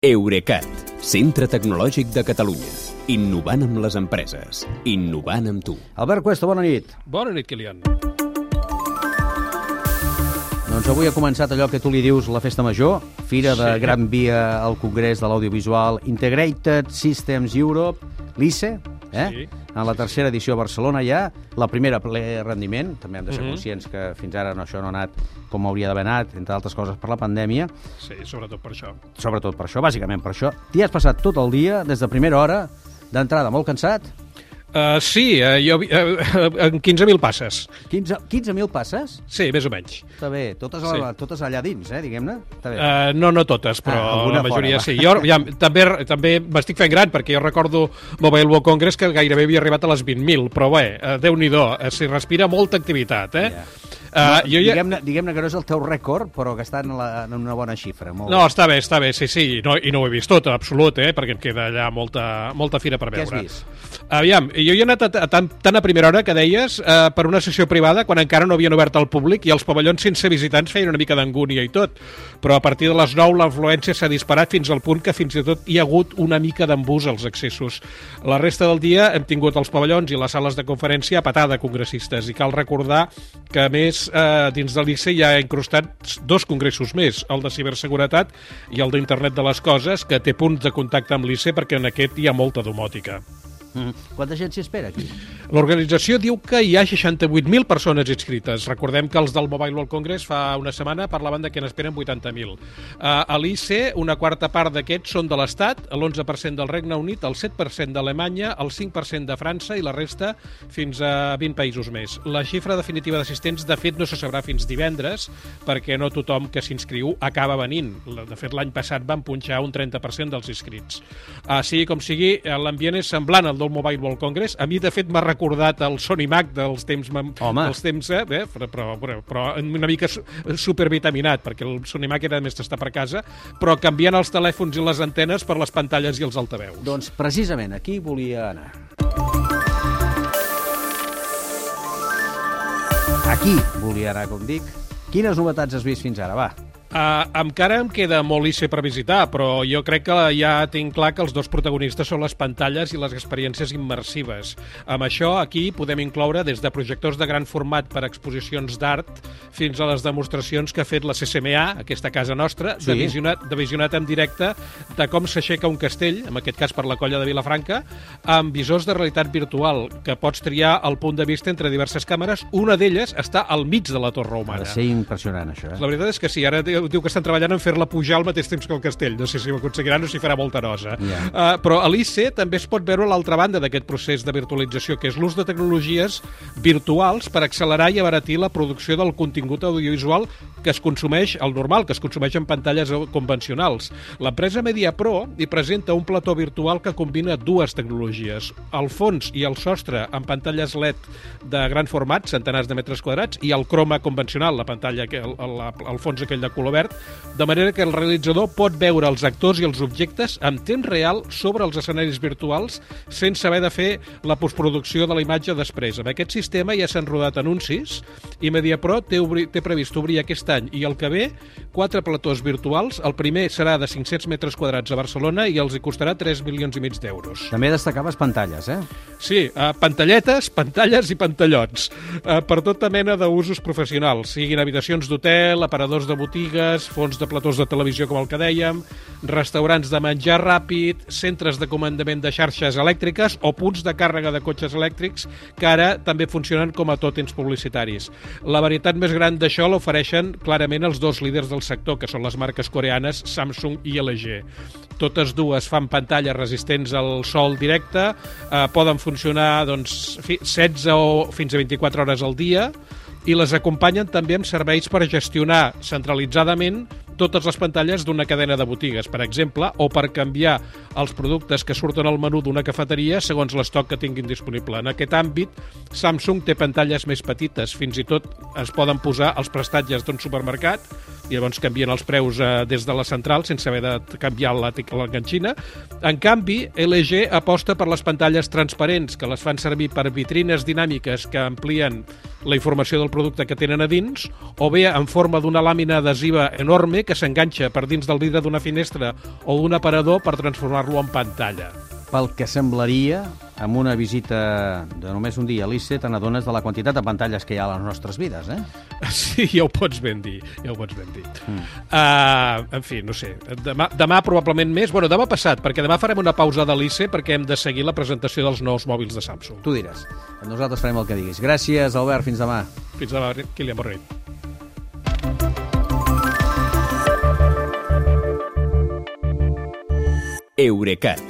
Eurecat, centre tecnològic de Catalunya. Innovant amb les empreses. Innovant amb tu. Albert Cuesta, bona nit. Bona nit, Kilian. Doncs avui ha començat allò que tu li dius la Festa Major, Fira de Sí. Gran Via al Congrés de l'Audiovisual Integrated Systems Europe, l'ICE, eh? Sí. En la tercera edició a Barcelona ja, la primera ple rendiment, també hem de ser Mhm. conscients que fins ara no, això no ha anat com hauria d'haver anat, entre altres coses per la pandèmia, Sí, sobretot per això. sobretot per això, bàsicament per això. T'hi has passat tot el dia, des de primera hora, d'entrada molt cansat, Uh, sí, uh, jo, uh, en 15.000 passes. 15 15.000 passes? Sí, més o menys. Està bé, totes, Sí. totes allà dins, eh, diguem-ne? Uh, no, no totes, però Ah, la majoria fora, sí. Jo ja, també també m'estic fent gran, perquè jo recordo Mobile World Congress que gairebé havia arribat a les 20.000, però bé, uh, Déu-n'hi-do, uh, s'hi respira molta activitat, eh? Ja. Uh, jo ja... Diguem-ne diguem que no és el teu rècord, però que està en, la, en una bona xifra. Molt No, està bé, està bé, sí, sí, no, i no ho he vist tot, en absolut, eh, perquè em queda allà molta, molta fira per Què has veure. vist? Aviam, jo hi he anat a, a, tan, tan a primera hora que deies eh, per una sessió privada quan encara no havien obert al públic i els pavellons sense visitants feien una mica d'angúnia i tot, però a partir de les 9 l'afluència s'ha disparat fins al punt que fins i tot hi ha hagut una mica d'embús als accessos. La resta del dia hem tingut els pavellons i les sales de conferència a patada congressistes i cal recordar que a més eh, dins de l'ICE hi ha incrustats dos congressos més, el de ciberseguretat i el d'internet de les coses, que té punts de contacte amb l'ICE perquè en aquest hi ha molta domòtica. Mm. Quanta gent s'hi espera aquí? L'organització diu que hi ha 68.000 persones inscrites. Recordem que els del Mobile World Congress fa una setmana parlaven de que n'esperen 80.000. Uh, a l'ICE, una quarta part d'aquests són de l'Estat, l'11% del Regne Unit, el 7% d'Alemanya, el 5% de França i la resta fins a 20 països més. La xifra definitiva d'assistents, de fet, no se sabrà fins divendres, perquè no tothom que s'inscriu acaba venint. De fet, l'any passat van punxar un 30% dels inscrits. Uh, sigui com sigui, eh, l'ambient és semblant al del Mobile World Congress. A mi, de fet, m'ha recordat el Sony Mac dels temps... Home. Dels temps eh? Bé, però, però, però, però una mica su- supervitaminat, perquè el Sony Mac era més d'estar per casa, però canviant els telèfons i les antenes per les pantalles i els altaveus. Doncs precisament aquí volia anar. Aquí volia anar, com dic. Quines novetats has vist fins ara? Va. Uh, encara em queda molt ICE per visitar, però jo crec que ja tinc clar que els dos protagonistes són les pantalles i les experiències immersives. Amb això, aquí podem incloure des de projectors de gran format per exposicions d'art fins a les demostracions que ha fet la CCMA, aquesta casa nostra, Sí. de, visionat, de visionat en directe de com s'aixeca un castell, en aquest cas per la colla de Vilafranca, amb visors de realitat virtual, que pots triar el punt de vista entre diverses càmeres. Una d'elles està al mig de la Torre Ha Humana. de ser impressionant, això. Eh? La veritat és que sí, ara diu, que estan treballant en fer-la pujar al mateix temps que el castell. No sé si ho aconseguiran o si farà molta nosa. Ja. Uh, però a l'ICE també es pot veure l'altra banda d'aquest procés de virtualització, que és l'ús de tecnologies virtuals per accelerar i abaratir la producció del contingut audiovisual que es consumeix, el normal, que es consumeix en pantalles convencionals. L'empresa MediaPro hi presenta un plató virtual que combina dues tecnologies, el fons i el sostre en pantalles LED de gran format, centenars de metres quadrats, i el croma convencional, la pantalla, el, el, el fons aquell de color verd, de manera que el realitzador pot veure els actors i els objectes en temps real sobre els escenaris virtuals sense haver de fer la postproducció de la imatge després. Amb aquest sistema ja s'han rodat anuncis i MediaPro té, obri, té previst obrir aquest any i el que ve quatre platós virtuals. El primer serà de 500 metres quadrats a Barcelona i els hi costarà 3 milions i mig d'euros. També destacaves pantalles, eh? Sí, uh, pantalletes, pantalles i pantallots, uh, per tota mena d'usos professionals, siguin habitacions d'hotel, aparadors de botigues, fons de platós de televisió, com el que dèiem, restaurants de menjar ràpid, centres de comandament de xarxes elèctriques o punts de càrrega de cotxes elèctrics que ara també funcionen com a tòtems publicitaris. La varietat més gran d'això l'ofereixen clarament els dos líders del sector, que són les marques coreanes Samsung i LG. Totes dues fan pantalles resistents al sol directe, eh, poden funcionar doncs, fi, 16 o fins a 24 hores al dia i les acompanyen també amb serveis per gestionar centralitzadament totes les pantalles d'una cadena de botigues, per exemple, o per canviar els productes que surten al menú d'una cafeteria segons l'estoc que tinguin disponible. En aquest àmbit, Samsung té pantalles més petites, fins i tot es poden posar als prestatges d'un supermercat i llavors canvien els preus eh, des de la central sense haver de canviar l'enganxina. En canvi, LG aposta per les pantalles transparents que les fan servir per vitrines dinàmiques que amplien la informació del producte que tenen a dins, o bé en forma d'una làmina adhesiva enorme que s'enganxa per dins del vidre d'una finestra o d'un aparador per transformar-lo en pantalla pel que semblaria, amb una visita de només un dia a l'ICE, te n'adones de la quantitat de pantalles que hi ha a les nostres vides, eh? Sí, ja ho pots ben dir, ja ho pots ben dir. Mm. Uh, en fi, no sé, demà, demà probablement més, bueno, demà passat, perquè demà farem una pausa de l'ICE perquè hem de seguir la presentació dels nous mòbils de Samsung. Tu diràs. Nosaltres farem el que diguis. Gràcies, Albert, fins demà. Fins demà, Kilian Borrell. Eurecat